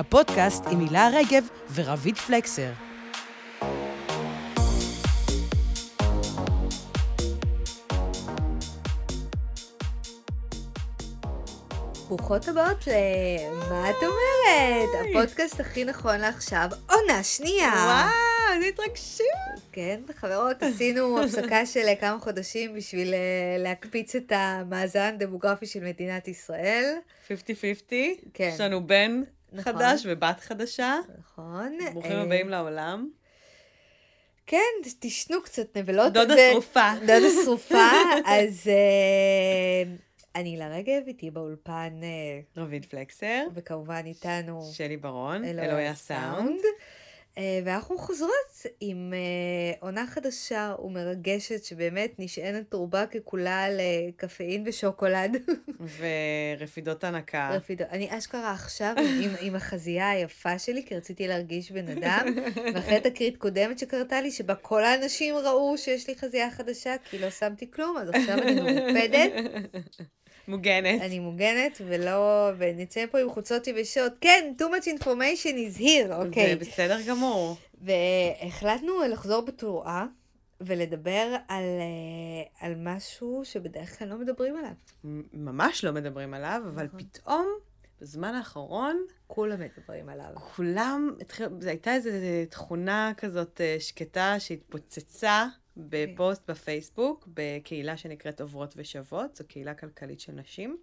הפודקאסט עם הילה רגב ורביד פלקסר. ברוכות הבאות ל... מה את אומרת? הפודקאסט הכי נכון לעכשיו, עונה שנייה. וואו, איזה התרגשות. כן, חברות, עשינו הפסקה של כמה חודשים בשביל אה, להקפיץ את המאזן הדמוגרפי של מדינת ישראל. 50-50. כן. יש לנו בן נכון. חדש ובת חדשה. נכון. ברוכים אה, הבאים לעולם. כן, תשנו קצת נבלות. דודה ו- שרופה. דודה שרופה, אז אה, אני לרגב, איתי באולפן, אה, רביד פלקסר. וכמובן איתנו שלי ברון. אלוהי אלוהי הסאונד. אה, ואנחנו חוזרות עם אה, עונה חדשה ומרגשת שבאמת נשענת רובה ככולה על אה, קפאין ושוקולד. ורפידות הנקה. רפידו. אני אשכרה עכשיו עם, עם החזייה היפה שלי, כי רציתי להרגיש בן אדם, ואחרי תקרית קודמת שקרתה לי, שבה כל האנשים ראו שיש לי חזייה חדשה, כי לא שמתי כלום, אז עכשיו אני מרופדת, מוגנת. אני מוגנת, ולא... ונצא פה עם חולצות יבשות. כן, too much information is here, אוקיי. זה בסדר גמור. והחלטנו לחזור בתרועה ולדבר על, אה, על משהו שבדרך כלל לא מדברים עליו. ממש לא מדברים עליו, אבל נכון. פתאום, בזמן האחרון, כולם מדברים עליו. כולם, זו הייתה איזו תכונה כזאת אה, שקטה שהתפוצצה בפוסט בפייסבוק, בקהילה שנקראת עוברות ושוות, זו קהילה כלכלית של נשים.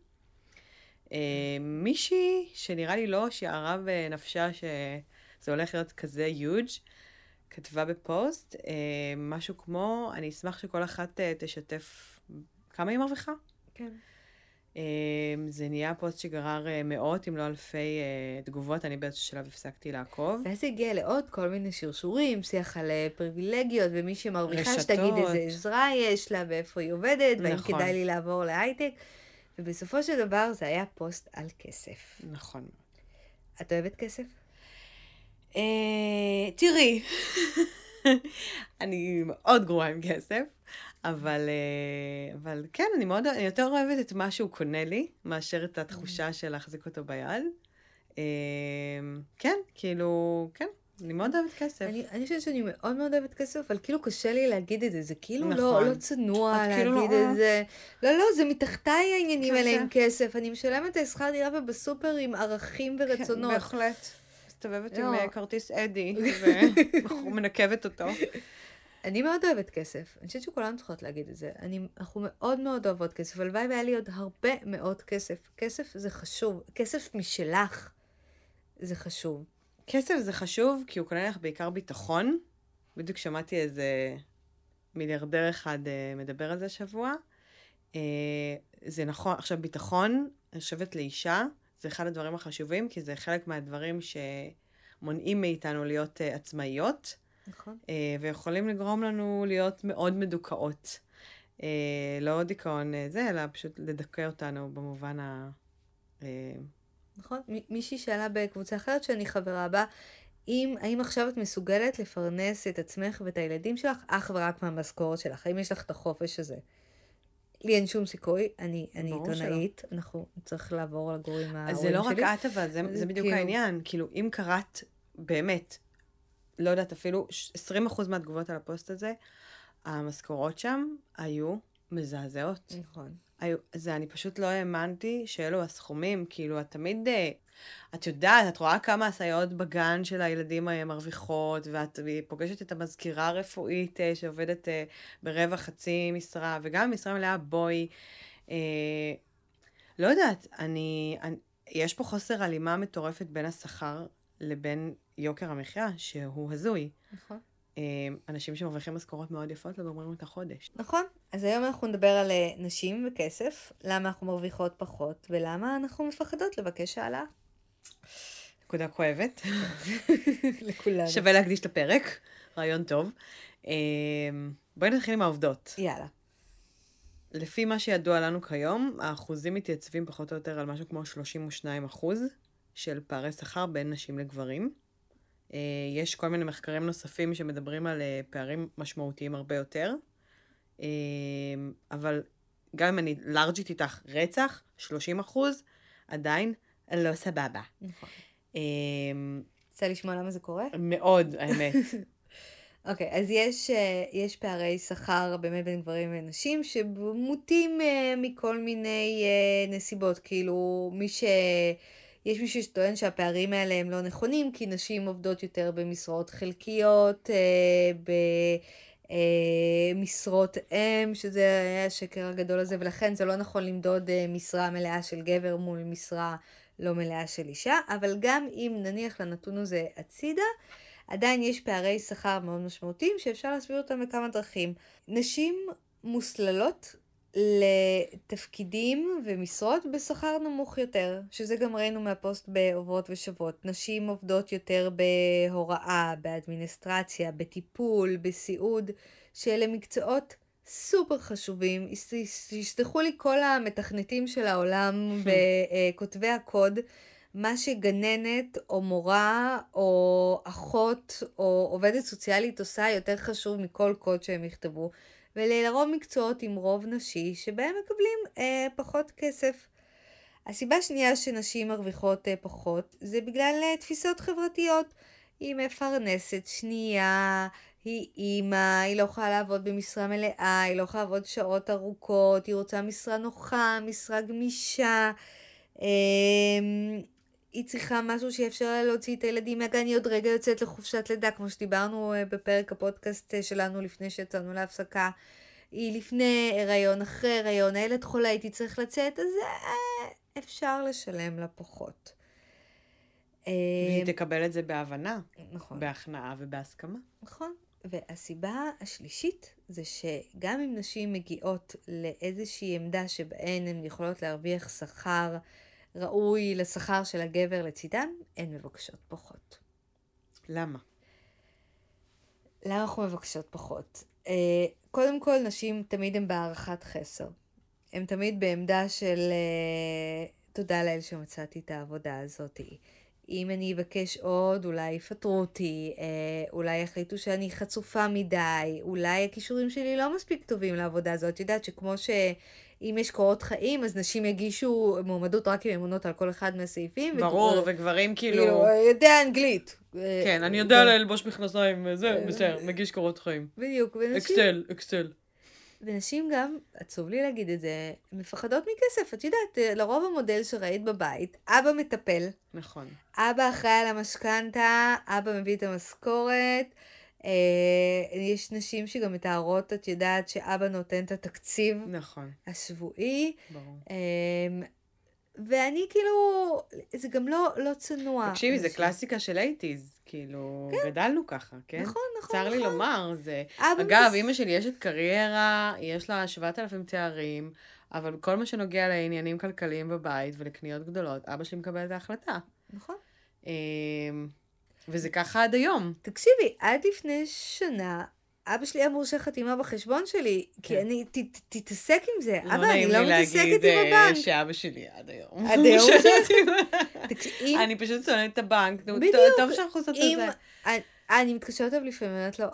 אה, מישהי שנראה לי לא שיערה בנפשה שזה הולך להיות כזה יוג', כתבה בפוסט אה, משהו כמו, אני אשמח שכל אחת אה, תשתף כמה היא מרוויחה. כן. אה, זה נהיה פוסט שגרר אה, מאות, אם לא אלפי אה, תגובות, אני באיזשהו שלב הפסקתי לעקוב. ואז הגיע לעוד כל מיני שרשורים, שיח על אה, פריבילגיות, ומי שמרוויחה. שתגיד איזה עזרה יש לה, ואיפה היא עובדת, והאם נכון. כדאי לי לעבור להייטק. ובסופו של דבר זה היה פוסט על כסף. נכון. את אוהבת כסף? תראי, אני מאוד גרועה עם כסף, אבל, אה, אבל כן, אני מאוד, אני יותר אוהבת את מה שהוא קונה לי, מאשר את התחושה של להחזיק אותו ביד. אה, כן, כאילו, כן, אני מאוד אוהבת כסף. אני, אני חושבת שאני מאוד מאוד אוהבת כסף, אבל כאילו קשה לי להגיד את זה, זה כאילו נכון. לא, לא צנוע להגיד כאילו את לא- זה. לא, לא, זה מתחתיי העניינים כן, האלה כן. עם כסף. אני משלמת שכר דירה ובסופר עם ערכים ורצונות. כן, בהחלט. מסתובבת עם לא. אה, כרטיס אדי, ומנקבת אותו. אני מאוד אוהבת כסף. אני חושבת שכולנו צריכות להגיד את זה. אני, אנחנו מאוד מאוד אוהבות כסף. הלוואי והיה לי עוד הרבה מאוד כסף. כסף זה חשוב. כסף משלך זה חשוב. כסף זה חשוב, כי הוא קונה לך בעיקר ביטחון. בדיוק שמעתי איזה מיליארדר אחד אה, מדבר על זה השבוע. אה, זה נכון, עכשיו ביטחון, אני חושבת לאישה, זה אחד הדברים החשובים, כי זה חלק מהדברים שמונעים מאיתנו להיות אה, עצמאיות, נכון? אה, ויכולים לגרום לנו להיות מאוד מדוכאות. אה, לא דיכאון אה, זה, אלא פשוט לדכא אותנו במובן ה... אה, נכון? מ- מישהי שאלה בקבוצה אחרת שאני חברה בה, אם, האם עכשיו את מסוגלת לפרנס את עצמך ואת הילדים שלך אך ורק מהמשכורת שלך? האם יש לך את החופש הזה? לי אין שום סיכוי, אני, אני עיתונאית, אנחנו צריך לעבור לגור עם ההורים אז שלי. זה לא רק את אבל, זה, זה בדיוק כאילו- העניין. כאילו, אם קראת, באמת, לא יודעת, אפילו ש- 20% מהתגובות על הפוסט הזה, המשכורות שם היו מזעזעות. נכון. היו, זה, אני פשוט לא האמנתי שאלו הסכומים, כאילו, את תמיד, אה, את יודעת, את רואה כמה הסייעות בגן של הילדים מרוויחות, ואת פוגשת את המזכירה הרפואית אה, שעובדת אה, ברבע חצי משרה, וגם במשרה מלאה בואי. אה, לא יודעת, אני, אני, יש פה חוסר הלימה מטורפת בין השכר לבין יוקר המחיה, שהוא הזוי. נכון. אנשים שמרוויחים משכורות מאוד יפות לא גומרים את החודש. נכון. אז היום אנחנו נדבר על נשים וכסף, למה אנחנו מרוויחות פחות, ולמה אנחנו מפחדות לבקש העלאה. נקודה כואבת. לכולנו. שווה להקדיש את הפרק, רעיון טוב. אה, בואי נתחיל עם העובדות. יאללה. לפי מה שידוע לנו כיום, האחוזים מתייצבים פחות או יותר על משהו כמו 32 אחוז של פערי שכר בין נשים לגברים. אה, יש כל מיני מחקרים נוספים שמדברים על אה, פערים משמעותיים הרבה יותר, אה, אבל גם אם אני לארג'ית איתך רצח, 30 אחוז, עדיין לא סבבה. נכון. אמ, רוצה לשמוע למה זה קורה? מאוד, האמת. אוקיי, אז יש, אה, יש פערי שכר באמת בין גברים ונשים שמוטים אה, מכל מיני אה, נסיבות. כאילו, מי ש... יש מישהו שטוען שהפערים האלה הם לא נכונים, כי נשים עובדות יותר במשרות חלקיות, במשרות אם, שזה היה השקר הגדול הזה, ולכן זה לא נכון למדוד משרה מלאה של גבר מול משרה לא מלאה של אישה, אבל גם אם נניח לנתון הזה הצידה, עדיין יש פערי שכר מאוד משמעותיים שאפשר להסביר אותם בכמה דרכים. נשים מוסללות לתפקידים ומשרות בשכר נמוך יותר, שזה גם ראינו מהפוסט בעוברות ושוות. נשים עובדות יותר בהוראה, באדמיניסטרציה, בטיפול, בסיעוד, שאלה מקצועות סופר חשובים. יסלחו לי כל המתכנתים של העולם וכותבי הקוד. מה שגננת או מורה או אחות או עובדת סוציאלית עושה יותר חשוב מכל קוד שהם יכתבו. ולרוב מקצועות עם רוב נשי שבהם מקבלים אה, פחות כסף. הסיבה השנייה שנשים מרוויחות אה, פחות זה בגלל אה, תפיסות חברתיות. היא מפרנסת שנייה, היא אימא, היא לא יכולה לעבוד במשרה מלאה, היא לא יכולה לעבוד שעות ארוכות, היא רוצה משרה נוחה, משרה גמישה. אה, היא צריכה משהו שיאפשר לה להוציא את הילדים מהגן, היא עוד רגע יוצאת לחופשת לידה, כמו שדיברנו אה, בפרק הפודקאסט אה, שלנו לפני שיצאנו להפסקה. היא לפני הריון, אחרי הריון, הילד חולה, הייתי צריך לצאת, אז אה, אפשר לשלם לה פחות. והיא תקבל את זה בהבנה. נכון. בהכנעה ובהסכמה. נכון. והסיבה השלישית זה שגם אם נשים מגיעות לאיזושהי עמדה שבהן הן יכולות להרוויח שכר ראוי לשכר של הגבר לצידן, הן מבקשות פחות. למה? למה אנחנו מבקשות פחות? Uh, קודם כל, נשים תמיד הן בהערכת חסר. הן תמיד בעמדה של uh, תודה לאל שמצאתי את העבודה הזאת. אם אני אבקש עוד, אולי יפטרו אותי, uh, אולי יחליטו שאני חצופה מדי, אולי הכישורים שלי לא מספיק טובים לעבודה הזאת. את יודעת שכמו ש... אם יש קורות חיים, אז נשים יגישו מועמדות רק עם אמונות על כל אחד מהסעיפים. ברור, וגבר... וגברים כאילו... כאילו, יודע אנגלית. כן, אני יודע ללבוש מכנסיים, זה, בסדר, מגיש קורות חיים. בדיוק, ונשים... אקסל, אקסל. ונשים גם, עצוב לי להגיד את זה, מפחדות מכסף. את יודעת, לרוב המודל שראית בבית, אבא מטפל. נכון. אבא אחראי על המשכנתה, אבא מביא את המשכורת. אה, יש נשים שגם מתארות, את יודעת, שאבא נותן את התקציב. נכון. השבועי. ברור. אה, ואני כאילו, זה גם לא, לא צנוע. תקשיבי, זה קלאסיקה של אייטיז. כאילו, כן. גדלנו ככה, כן? נכון, נכון, צר נכון. לי לומר, זה... אגב, אימא שלי יש את קריירה, יש לה 7,000 תארים, אבל כל מה שנוגע לעניינים כלכליים בבית ולקניות גדולות, אבא שלי מקבל את ההחלטה. נכון. אמ, וזה ככה עד היום. תקשיבי, עד לפני שנה, אבא שלי היה מורשה חתימה בחשבון שלי, כי כן. אני, ת, ת, תתעסק עם זה. לא אבא, אני לא מתעסקת עם הבנק. לא נעים לי להגיד שאבא שלי עד היום. עד היום שלך? אני פשוט שונאת את הבנק, בדיוק. טוב שאנחנו עושות את זה. אני מתקשרת אליו לפעמים, אני אומרת לו,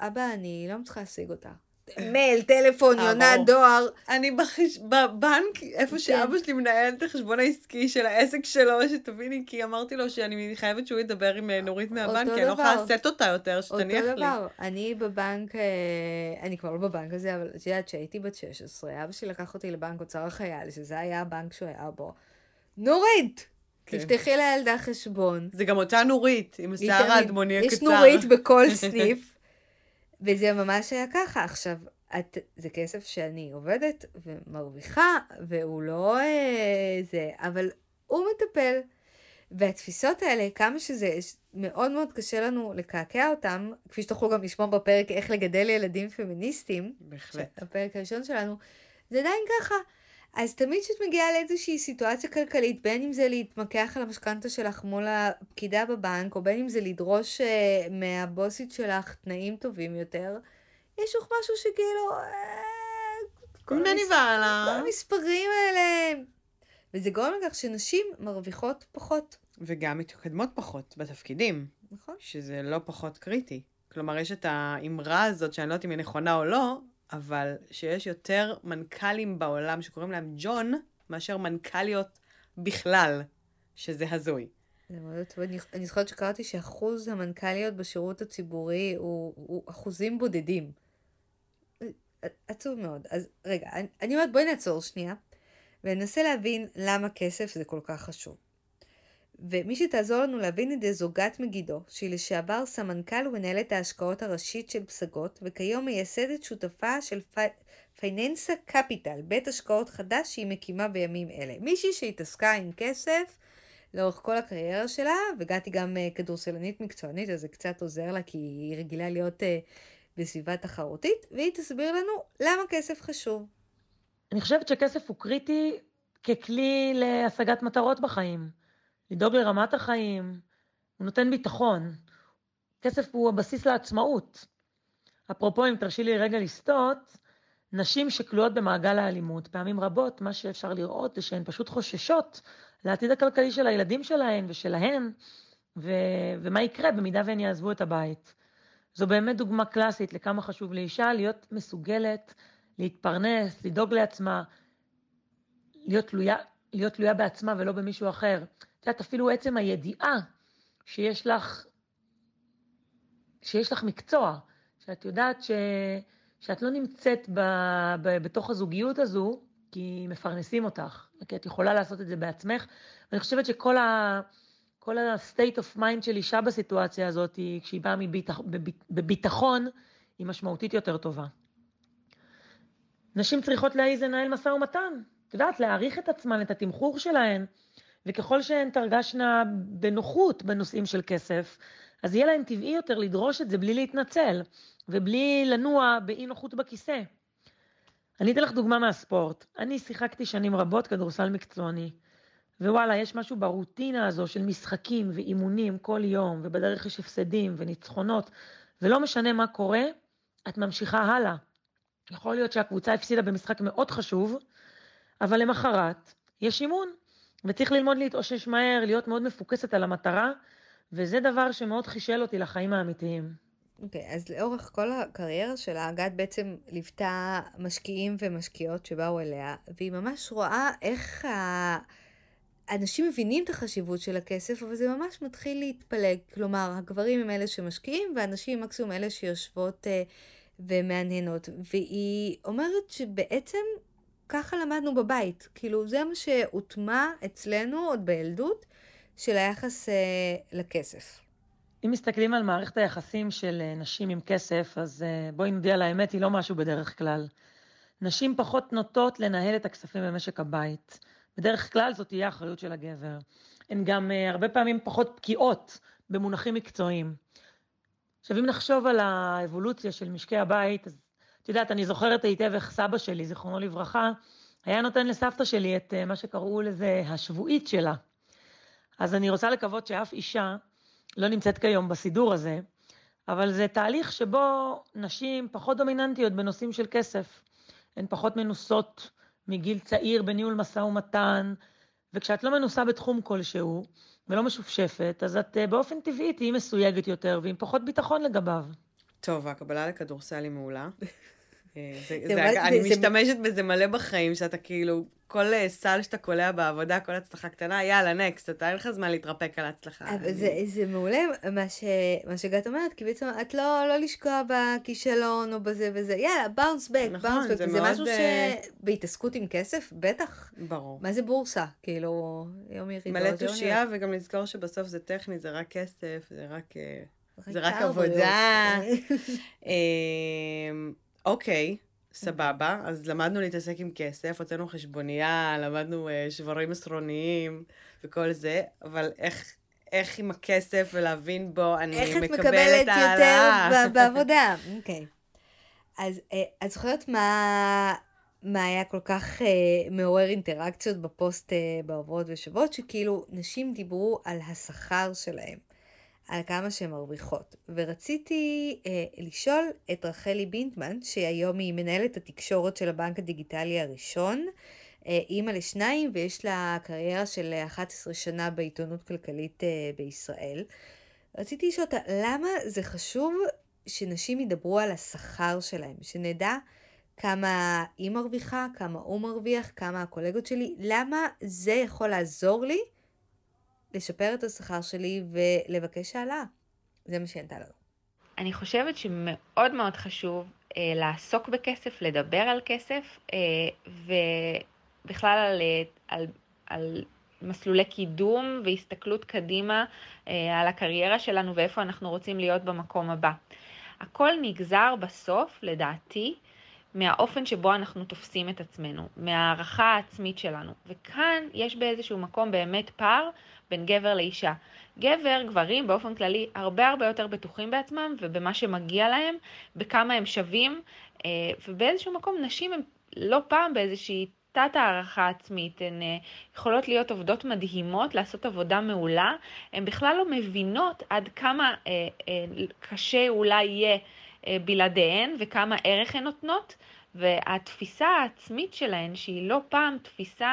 אבא, אני לא מצליחה להשיג אותה. מייל, טלפון, אה, יונת דואר. אני בחש... בבנק, איפה כן. שאבא שלי מנהל את החשבון העסקי של העסק שלו, שתביני, כי אמרתי לו שאני חייבת שהוא ידבר עם אה, נורית מהבנק, כי אני לא יכולה לשאת אותה יותר, שתניח לי. אותו דבר, אני בבנק, אה, אני כבר לא בבנק הזה, אבל את יודעת שהייתי בת 16, אבא שלי לקח אותי לבנק אוצר החייל, שזה היה הבנק שהוא היה בו. נורית! כן. תפתחי לילדה חשבון. זה גם אותה נורית, עם השיער האדמוני הקצר. יש נורית בכל סניף. וזה ממש היה ככה. עכשיו, את, זה כסף שאני עובדת ומרוויחה, והוא לא אה, זה, אבל הוא מטפל. והתפיסות האלה, כמה שזה מאוד מאוד קשה לנו לקעקע אותם, כפי שתוכלו גם לשמוע בפרק איך לגדל ילדים פמיניסטים, בהחלט. הפרק הראשון שלנו, זה עדיין ככה. אז תמיד כשאת מגיעה לאיזושהי סיטואציה כלכלית, בין אם זה להתמקח על המשכנתה שלך מול הפקידה בבנק, או בין אם זה לדרוש uh, מהבוסית שלך תנאים טובים יותר, יש לך משהו שכאילו... Uh, כל, המס... כל המספרים האלה... וזה גורם לכך שנשים מרוויחות פחות. וגם מתקדמות פחות בתפקידים. נכון. שזה לא פחות קריטי. כלומר, יש את האמרה הזאת, שאני לא יודעת אם היא נכונה או לא, אבל שיש יותר מנכ"לים בעולם שקוראים להם ג'ון, מאשר מנכ"ליות בכלל, שזה הזוי. זה מאוד עצוב. אני, זוכרת שקראתי שאחוז המנכ"ליות בשירות הציבורי הוא, אחוזים בודדים. עצוב מאוד. אז רגע, אני אומרת בואי נעצור שנייה, וננסה להבין למה כסף זה כל כך חשוב. ומי שתעזור לנו להבין את זה זו גת מגידו, שהיא לשעבר סמנכ"ל ומנהלת ההשקעות הראשית של פסגות, וכיום מייסדת שותפה של פייננסה קפיטל, בית השקעות חדש שהיא מקימה בימים אלה. מישהי שהתעסקה עם כסף לאורך כל הקריירה שלה, וגת היא גם uh, כדורסלנית מקצוענית, אז זה קצת עוזר לה, כי היא רגילה להיות uh, בסביבה תחרותית, והיא תסביר לנו למה כסף חשוב. אני חושבת שכסף הוא קריטי ככלי להשגת מטרות בחיים. לדאוג לרמת החיים, הוא נותן ביטחון. כסף הוא הבסיס לעצמאות. אפרופו, אם תרשי לי רגע לסטות, נשים שכלואות במעגל האלימות, פעמים רבות מה שאפשר לראות זה שהן פשוט חוששות לעתיד הכלכלי של הילדים שלהן ושלהן, ו... ומה יקרה במידה והן יעזבו את הבית. זו באמת דוגמה קלאסית לכמה חשוב לאישה להיות מסוגלת להתפרנס, לדאוג לעצמה, להיות תלויה, להיות תלויה בעצמה ולא במישהו אחר. את יודעת, אפילו עצם הידיעה שיש לך, שיש לך מקצוע, שאת יודעת ש, שאת לא נמצאת ב, ב, בתוך הזוגיות הזו, כי מפרנסים אותך, כי את יכולה לעשות את זה בעצמך. ואני חושבת שכל ה... כל ה-state of mind של אישה בסיטואציה הזאת, כשהיא באה מביטח, בביטחון, היא משמעותית יותר טובה. נשים צריכות להעיז לנהל משא ומתן, את יודעת, להעריך את עצמן, את התמחור שלהן, וככל שהן תרגשנה בנוחות בנושאים של כסף, אז יהיה להן טבעי יותר לדרוש את זה בלי להתנצל, ובלי לנוע באי נוחות בכיסא. אני אתן לך דוגמה מהספורט. אני שיחקתי שנים רבות כדורסל מקצועני, ווואלה, יש משהו ברוטינה הזו של משחקים ואימונים כל יום, ובדרך יש הפסדים וניצחונות, ולא משנה מה קורה, את ממשיכה הלאה. יכול להיות שהקבוצה הפסידה במשחק מאוד חשוב, אבל למחרת יש אימון, וצריך ללמוד להתאושש מהר, להיות מאוד מפוקסת על המטרה, וזה דבר שמאוד חישל אותי לחיים האמיתיים. אוקיי, okay, אז לאורך כל הקריירה שלה, גת בעצם ליוותה משקיעים ומשקיעות שבאו אליה, והיא ממש רואה איך ה... אנשים מבינים את החשיבות של הכסף, אבל זה ממש מתחיל להתפלג. כלומר, הגברים הם אלה שמשקיעים, והנשים מקסימום אלה שיושבות uh, ומהנהנות. והיא אומרת שבעצם ככה למדנו בבית. כאילו, זה מה שהוטמע אצלנו עוד בילדות של היחס uh, לכסף. אם מסתכלים על מערכת היחסים של uh, נשים עם כסף, אז uh, בואי נודיע על האמת, היא לא משהו בדרך כלל. נשים פחות נוטות לנהל את הכספים במשק הבית. בדרך כלל זאת תהיה אחריות של הגבר. הן גם uh, הרבה פעמים פחות בקיאות במונחים מקצועיים. עכשיו, אם נחשוב על האבולוציה של משקי הבית, אז את יודעת, אני זוכרת היטב איך סבא שלי, זיכרונו לברכה, היה נותן לסבתא שלי את אה, מה שקראו לזה השבועית שלה. אז אני רוצה לקוות שאף אישה לא נמצאת כיום בסידור הזה, אבל זה תהליך שבו נשים פחות דומיננטיות בנושאים של כסף. הן פחות מנוסות מגיל צעיר בניהול משא ומתן, וכשאת לא מנוסה בתחום כלשהו ולא משופשפת, אז את אה, באופן טבעי תהיי מסויגת יותר ועם פחות ביטחון לגביו. טוב, הקבלה לכדורסל היא מעולה. אה, זה, זה, זה, אני משתמשת זה... בזה מלא בחיים, שאתה כאילו, כל אה, סל שאתה קולע בעבודה, כל הצלחה קטנה, יאללה, נקסט, אתה אין לך זמן להתרפק על ההצלחה. אני... זה, זה מעולה מה, ש, מה שגת אומרת, כי בעצם את לא, לא לשקוע בכישלון או בזה וזה, יאללה, באונס בק, באונס בק, זה, זה משהו ש... בהתעסקות עם כסף, בטח. ברור. מה זה בורסה? כאילו, יום ירידות. מלא תושייה, וגם לזכור שבסוף זה טכני, זה רק כסף, זה רק... אה, זה רק עבודה. אמ, אוקיי, סבבה. אז למדנו להתעסק עם כסף, הוצאנו חשבונייה, למדנו אה, שברים עשרוניים וכל זה, אבל איך... איך עם הכסף ולהבין בו אני מקבלת העלאה. איך את מקבלת יותר בעבודה, אוקיי. אז אה, את זוכרת מה, מה היה כל כך uh, מעורר אינטראקציות בפוסט uh, בעוברות ושבות, שכאילו נשים דיברו על השכר שלהם. על כמה שהן מרוויחות. ורציתי אה, לשאול את רחלי בינטמן, שהיום היא מנהלת התקשורת של הבנק הדיגיטלי הראשון, אה, אימא לשניים, ויש לה קריירה של 11 שנה בעיתונות כלכלית אה, בישראל. רציתי לשאול אותה, למה זה חשוב שנשים ידברו על השכר שלהם, שנדע כמה היא מרוויחה, כמה הוא מרוויח, כמה הקולגות שלי, למה זה יכול לעזור לי לשפר את השכר שלי ולבקש העלאה. זה מה שענתה לנו. אני חושבת שמאוד מאוד חשוב אה, לעסוק בכסף, לדבר על כסף, אה, ובכלל על, אה, על, על מסלולי קידום והסתכלות קדימה אה, על הקריירה שלנו ואיפה אנחנו רוצים להיות במקום הבא. הכל נגזר בסוף, לדעתי, מהאופן שבו אנחנו תופסים את עצמנו, מהערכה העצמית שלנו. וכאן יש באיזשהו מקום באמת פער בין גבר לאישה. גבר, גברים באופן כללי, הרבה הרבה יותר בטוחים בעצמם ובמה שמגיע להם, בכמה הם שווים, אה, ובאיזשהו מקום נשים הן לא פעם באיזושהי תת הערכה עצמית, הן אה, יכולות להיות עובדות מדהימות, לעשות עבודה מעולה, הן בכלל לא מבינות עד כמה אה, קשה אולי יהיה בלעדיהן וכמה ערך הן נותנות, והתפיסה העצמית שלהן, שהיא לא פעם תפיסת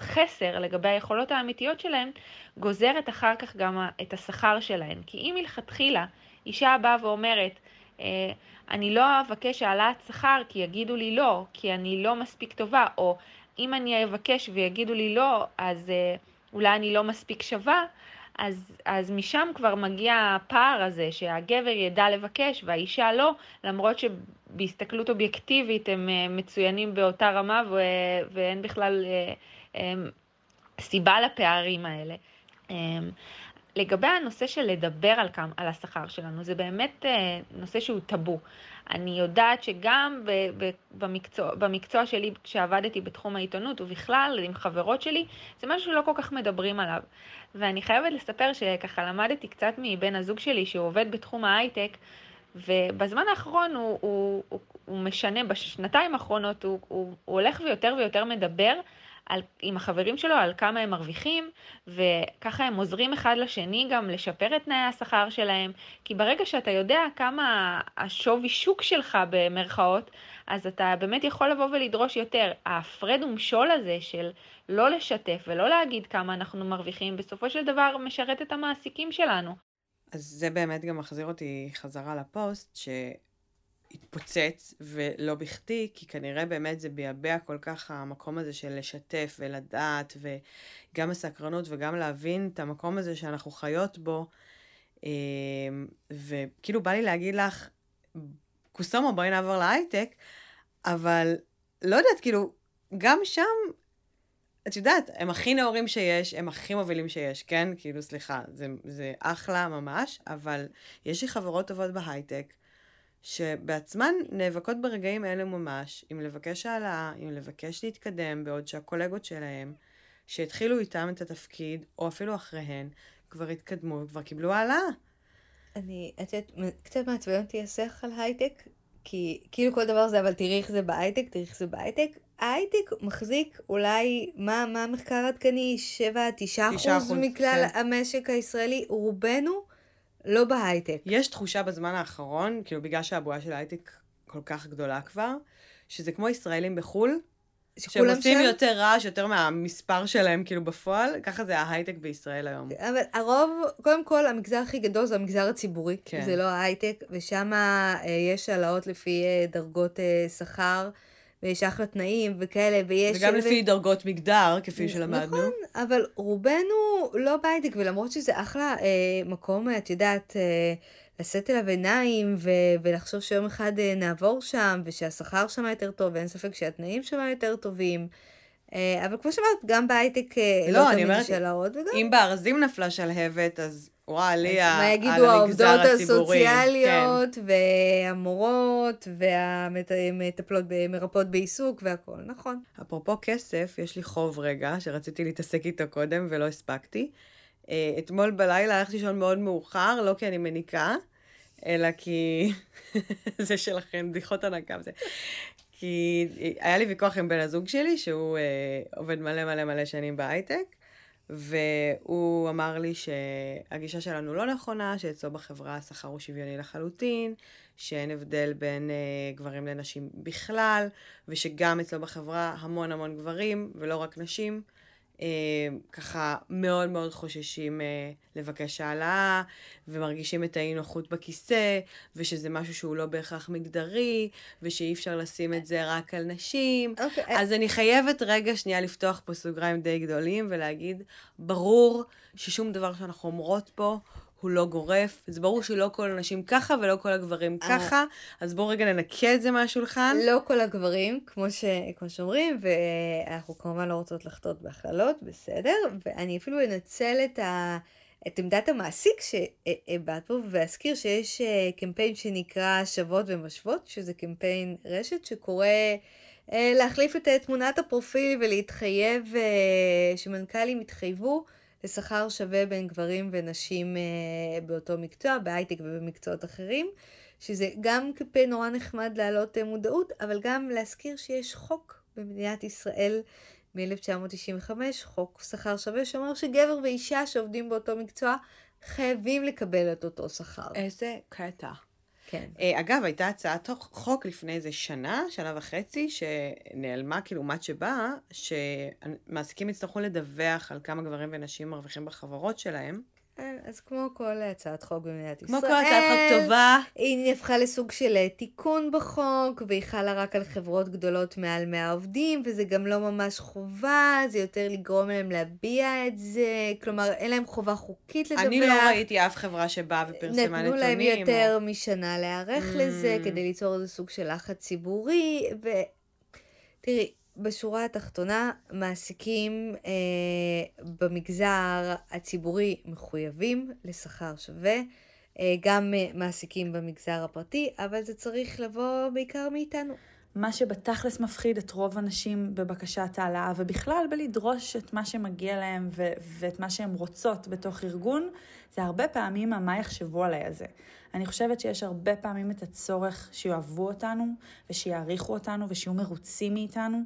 חסר לגבי היכולות האמיתיות שלהן, גוזרת אחר כך גם את השכר שלהן. כי אם מלכתחילה אישה באה ואומרת, אה, אני לא אבקש העלאת שכר כי יגידו לי לא, כי אני לא מספיק טובה, או אם אני אבקש ויגידו לי לא, אז אה, אולי אני לא מספיק שווה, אז, אז משם כבר מגיע הפער הזה, שהגבר ידע לבקש והאישה לא, למרות שבהסתכלות אובייקטיבית הם אה, מצוינים באותה רמה ואין בכלל אה, סיבה לפערים האלה. לגבי הנושא של לדבר על, כמה, על השכר שלנו, זה באמת נושא שהוא טאבו. אני יודעת שגם במקצוע, במקצוע שלי, כשעבדתי בתחום העיתונות, ובכלל עם חברות שלי, זה משהו שלא כל כך מדברים עליו. ואני חייבת לספר שככה למדתי קצת מבן הזוג שלי, שהוא עובד בתחום ההייטק, ובזמן האחרון הוא, הוא, הוא, הוא משנה, בשנתיים האחרונות הוא, הוא, הוא הולך ויותר ויותר מדבר על, עם החברים שלו על כמה הם מרוויחים, וככה הם עוזרים אחד לשני גם לשפר את תנאי השכר שלהם, כי ברגע שאתה יודע כמה השווי שוק שלך במרכאות, אז אתה באמת יכול לבוא ולדרוש יותר. ההפרד ומשול הזה של לא לשתף ולא להגיד כמה אנחנו מרוויחים, בסופו של דבר משרת את המעסיקים שלנו. אז זה באמת גם מחזיר אותי חזרה לפוסט, ש... התפוצץ, ולא בכדי, כי כנראה באמת זה ביאבע כל כך המקום הזה של לשתף ולדעת, וגם הסקרנות וגם להבין את המקום הזה שאנחנו חיות בו. אמ, וכאילו בא לי להגיד לך, קוסומו, בואי נעבור להייטק, אבל לא יודעת, כאילו, גם שם, את יודעת, הם הכי נאורים שיש, הם הכי מובילים שיש, כן? כאילו, סליחה, זה, זה אחלה ממש, אבל יש לי חברות טובות בהייטק, שבעצמן נאבקות ברגעים אלה ממש, אם לבקש העלאה, אם לבקש להתקדם, בעוד שהקולגות שלהם, שהתחילו איתם את התפקיד, או אפילו אחריהן, כבר התקדמו וכבר קיבלו העלאה. אני, את יודעת, קצת מעצבן אותי השיח על הייטק, כי כאילו כל דבר זה, אבל תראי איך זה בהייטק, תראי איך זה בהייטק. ההייטק מחזיק אולי, מה, מה המחקר העדכני? 7-9 אחוז מכלל כן. המשק הישראלי, רובנו לא בהייטק. יש תחושה בזמן האחרון, כאילו בגלל שהבועה של ההייטק כל כך גדולה כבר, שזה כמו ישראלים בחו"ל, שהם עושים שם? יותר רעש, יותר מהמספר שלהם כאילו בפועל, ככה זה ההייטק בישראל היום. אבל הרוב, קודם כל, המגזר הכי גדול זה המגזר הציבורי, כן. זה לא ההייטק, ושם אה, יש העלאות לפי אה, דרגות אה, שכר. ויש אחלה תנאים וכאלה, ויש... וגם לפי ו... דרגות מגדר, כפי שלמדנו. נכון, אבל רובנו לא בהייטק, ולמרות שזה אחלה אה, מקום, את יודעת, אה, לשאת אליו עיניים, ו- ולחשוב שיום אחד אה, נעבור שם, ושהשכר שם יותר טוב, ואין ספק שהתנאים שם יותר טובים. אה, אבל כמו שאמרת, גם בהייטק אה, לא, לא תמיד יש העלאות, וגם... אם בארזים נפלה שלהבת, אז וואי, לי על המגזר הציבורי. מה יגידו העובדות הסוציאליות, כן. והמורות, והמטפלות, מרפאות בעיסוק והכול, נכון. אפרופו כסף, יש לי חוב רגע, שרציתי להתעסק איתו קודם ולא הספקתי. אה, אתמול בלילה הלכתי לישון מאוד מאוחר, לא כי אני מניקה, אלא כי... זה שלכם, בדיחות הנקה וזה. כי היה לי ויכוח עם בן הזוג שלי, שהוא אה, עובד מלא מלא מלא שנים בהייטק, והוא אמר לי שהגישה שלנו לא נכונה, שאצלו בחברה השכר הוא שוויוני לחלוטין, שאין הבדל בין uh, גברים לנשים בכלל, ושגם אצלו בחברה המון המון גברים, ולא רק נשים. אה, ככה מאוד מאוד חוששים אה, לבקש העלאה, ומרגישים את האי נוחות בכיסא, ושזה משהו שהוא לא בהכרח מגדרי, ושאי אפשר לשים את זה רק על נשים. אוקיי, אז אני חייבת רגע שנייה לפתוח פה סוגריים די גדולים ולהגיד, ברור ששום דבר שאנחנו אומרות פה הוא לא גורף. זה ברור שלא כל הנשים ככה ולא כל הגברים אה. ככה, אז בואו רגע ננקה את זה מהשולחן. לא כל הגברים, כמו, ש... כמו שאומרים, ואנחנו כמובן לא רוצות לחטות בהכללות, בסדר, ואני אפילו אנצל את, ה... את עמדת המעסיק שהבעת פה, ואזכיר שיש אה, קמפיין שנקרא שוות ומשוות, שזה קמפיין רשת שקורא אה, להחליף את תמונת הפרופיל ולהתחייב, שמנכ"לים יתחייבו לשכר שווה בין גברים ונשים אה, באותו מקצוע, בהייטק ובמקצועות אחרים. שזה גם קמפיין נורא נחמד להעלות אה, מודעות, אבל גם להזכיר שיש חוק במדינת ישראל מ-1995, חוק שכר שווה, שאומר שגבר ואישה שעובדים באותו מקצוע חייבים לקבל את אותו שכר. איזה קטע. כן. אה, אגב, הייתה הצעת חוק לפני איזה שנה, שנה וחצי, שנעלמה כאילו מת שבאה, שמעסיקים יצטרכו לדווח על כמה גברים ונשים מרוויחים בחברות שלהם. כן, אז כמו כל הצעת חוק במדינת כמו ישראל, כל הצעת חוק טובה. היא הפכה לסוג של אה, תיקון בחוק, והיא חלה רק על חברות גדולות מעל 100 עובדים, וזה גם לא ממש חובה, זה יותר לגרום להם להביע את זה, כלומר אין להם חובה חוקית לדווח. אני לא ראיתי אף חברה שבאה ופרסמה נתונים. נתנו להם או- יותר משנה להיערך Mm. לזה, כדי ליצור איזה סוג של לחץ ציבורי, ותראי, בשורה התחתונה, מעסיקים אה, במגזר הציבורי מחויבים לשכר שווה, אה, גם אה, מעסיקים במגזר הפרטי, אבל זה צריך לבוא בעיקר מאיתנו. מה שבתכלס מפחיד את רוב הנשים בבקשת העלאה, ובכלל בלדרוש את מה שמגיע להם ו- ואת מה שהן רוצות בתוך ארגון, זה הרבה פעמים המה יחשבו עליי הזה. אני חושבת שיש הרבה פעמים את הצורך שיאהבו אותנו, ושיעריכו אותנו, ושיהיו מרוצים מאיתנו,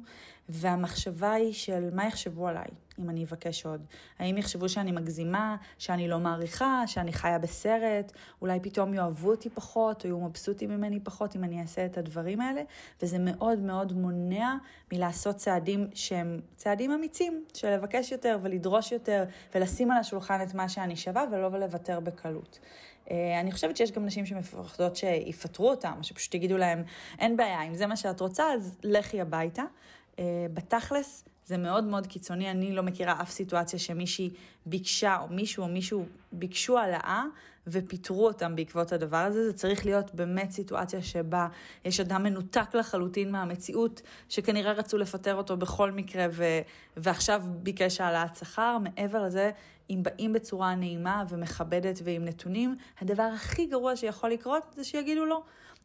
והמחשבה היא של מה יחשבו עליי אם אני אבקש עוד. האם יחשבו שאני מגזימה, שאני לא מעריכה, שאני חיה בסרט, אולי פתאום יאהבו אותי פחות, או יהיו מבסוטים ממני פחות אם אני אעשה את הדברים האלה, וזה מאוד מאוד מונע מלעשות צעדים שהם צעדים אמיצים, של לבקש יותר ולדרוש יותר, ולשים על השולחן את מה שאני שווה, ולא לוותר בקלות. אה, אני חושבת שיש גם נשים שמפחדות שיפטרו אותם, או שפשוט יגידו להם, אין בעיה, אם זה מה שאת רוצה, אז לכי הביתה. אה, בתכלס, זה מאוד מאוד קיצוני, אני לא מכירה אף סיטואציה שמישהי ביקשה, או מישהו או מישהו ביקשו העלאה ופיטרו אותם בעקבות הדבר הזה. זה צריך להיות באמת סיטואציה שבה יש אדם מנותק לחלוטין מהמציאות, שכנראה רצו לפטר אותו בכל מקרה, ו- ועכשיו ביקש העלאת שכר. מעבר לזה, אם באים בצורה נעימה ומכבדת ועם נתונים, הדבר הכי גרוע שיכול לקרות זה שיגידו לא.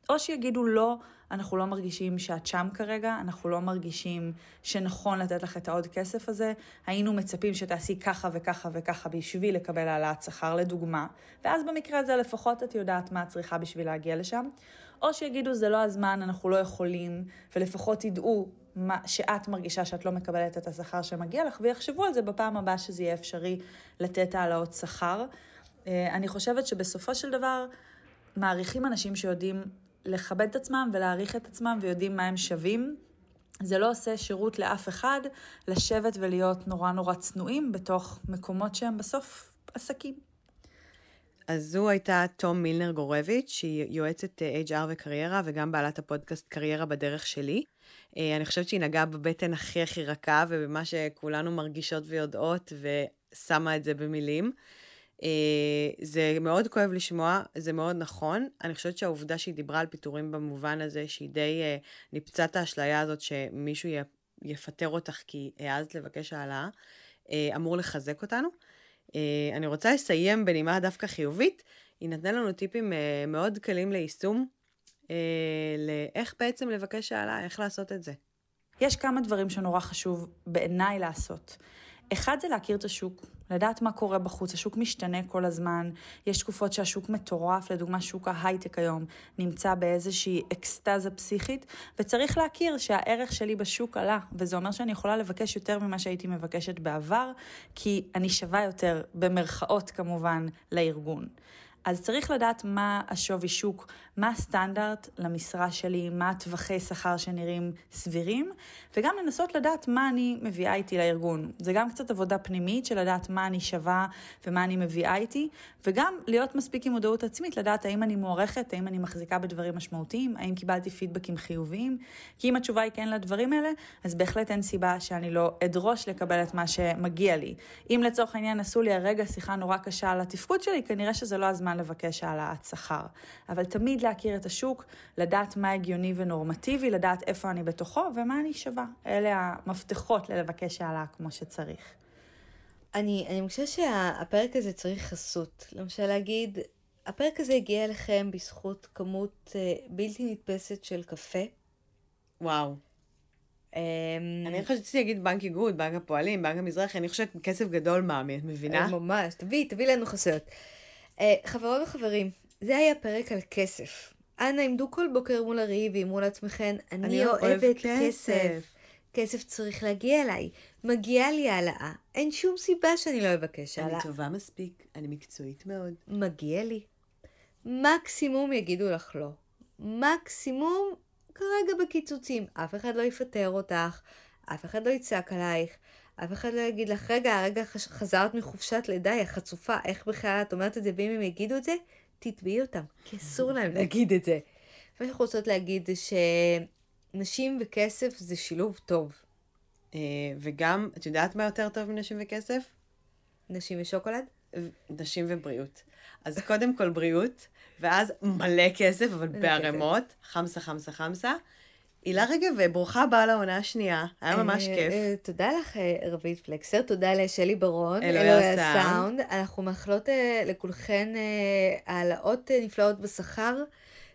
או שיגידו לא, אנחנו לא מרגישים שאת שם כרגע, אנחנו לא מרגישים שנכון לתת לך את העוד כסף הזה, היינו מצפים שתעשי ככה וככה וככה בשביל לקבל העלאת שכר לדוגמה, ואז במקרה הזה לפחות את יודעת מה את צריכה בשביל להגיע לשם, או שיגידו זה לא הזמן, אנחנו לא יכולים, ולפחות תדעו מה, שאת מרגישה שאת לא מקבלת את השכר שמגיע לך, ויחשבו על זה בפעם הבאה שזה יהיה אפשרי לתת העלאות שכר. אה, אני חושבת שבסופו של דבר מעריכים אנשים שיודעים לכבד את עצמם ולהעריך את עצמם ויודעים מה הם שווים. זה לא עושה שירות לאף אחד לשבת ולהיות נורא נורא צנועים בתוך מקומות שהם בסוף עסקים. אז זו הייתה תום מילנר גורביץ', שהיא יועצת אה, HR וקריירה, וגם בעלת הפודקאסט קריירה בדרך שלי. אה, אני חושבת שהיא נגעה בבטן הכי הכי רכה, ובמה שכולנו מרגישות ויודעות, ושמה את זה במילים. אה, זה מאוד כואב לשמוע, זה מאוד נכון. אני חושבת שהעובדה שהיא דיברה על פיטורים במובן הזה, שהיא די אה, ניפצה את האשליה הזאת שמישהו יפטר אותך כי העזת לבקש העלאה, אה, אמור לחזק אותנו. אני רוצה לסיים בנימה דווקא חיובית. היא נתנה לנו טיפים מאוד קלים ליישום, לאיך בעצם לבקש העלאה, איך לעשות את זה. יש כמה דברים שנורא חשוב בעיניי לעשות. אחד זה להכיר את השוק, לדעת מה קורה בחוץ, השוק משתנה כל הזמן, יש תקופות שהשוק מטורף, לדוגמה שוק ההייטק היום נמצא באיזושהי אקסטזה פסיכית, וצריך להכיר שהערך שלי בשוק עלה, וזה אומר שאני יכולה לבקש יותר ממה שהייתי מבקשת בעבר, כי אני שווה יותר, במרכאות כמובן, לארגון. אז צריך לדעת מה השווי שוק, מה הסטנדרט למשרה שלי, מה הטווחי שכר שנראים סבירים, וגם לנסות לדעת מה אני מביאה איתי לארגון. זה גם קצת עבודה פנימית של לדעת מה אני שווה ומה אני מביאה איתי, וגם להיות מספיק עם מודעות עצמית, לדעת האם אני מוערכת, האם אני מחזיקה בדברים משמעותיים, האם קיבלתי פידבקים חיוביים, כי אם התשובה היא כן לדברים האלה, אז בהחלט אין סיבה שאני לא אדרוש לקבל את מה שמגיע לי. אם לצורך העניין עשו לי הרגע שיחה נורא קשה על התפקוד שלי, כנראה שזה לא הזמן לבקש העלאת שכר. אבל תמיד להכיר את השוק, לדעת מה הגיוני ונורמטיבי, לדעת איפה אני בתוכו ומה אני שווה. אלה המפתחות ללבקש העלאה כמו שצריך. אני, אני חושבת שהפרק הזה צריך חסות. למשל להגיד, הפרק הזה הגיע אליכם בזכות כמות uh, בלתי נתפסת של קפה. וואו. Um, אני חושבת להגיד בנק איגוד, בנק הפועלים, בנק המזרחי, אני חושבת כסף גדול מאמי, את מבינה? ממש, תביאי, תביאי לנו חסויות. Uh, חברות וחברים, זה היה פרק על כסף. אנא עמדו כל בוקר מול הראי ואמרו לעצמכם, אני, אני אוהב אוהבת כסף." כסף. כסף צריך להגיע אליי. מגיעה לי העלאה. אין שום סיבה שאני לא אבקש העלאה. אני טובה מספיק, אני מקצועית מאוד. מגיע לי. מקסימום יגידו לך לא. מקסימום כרגע בקיצוצים. אף אחד לא יפטר אותך, אף אחד לא יצעק עלייך, אף אחד לא יגיד לך, רגע, הרגע חש- חזרת מחופשת לידה, היא חצופה, איך בכלל את אומרת את זה, ואם הם יגידו את זה, תתבעי אותם, כי אסור להם להגיד את זה. מה שאנחנו רוצות להגיד זה שנשים וכסף זה שילוב טוב. אה, וגם, את יודעת מה יותר טוב מנשים וכסף? נשים ושוקולד? נשים ובריאות. אז קודם כל בריאות, ואז מלא כסף, אבל בערימות, חמסה, חמסה, חמסה. הילה רגב, ברוכה הבאה לעונה השנייה, היה ממש אה, כיף. אה, תודה לך, אה, רבית פלקסר, תודה לשלי ברון, אלוהי הסאונד. אנחנו מאחלות לכולכן העלאות נפלאות בשכר,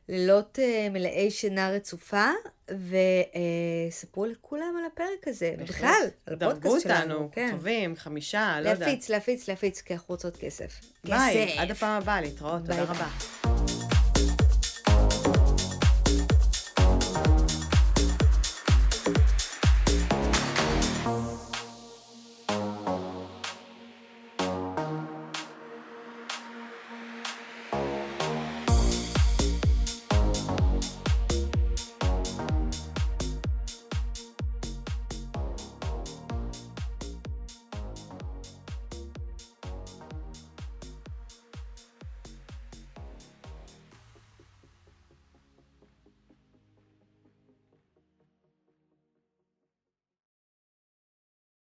לילות מלאי שינה רצופה, וספרו לכולם על הפרק הזה. ובכלל, על דרגו הפודקאסט שלנו. אותנו, כן. כוכבים, חמישה, לא יודעת. להפיץ, להפיץ, להפיץ, כי אנחנו רוצות כסף. ביי. עד הפעם הבאה, להתראות, תודה. רבה.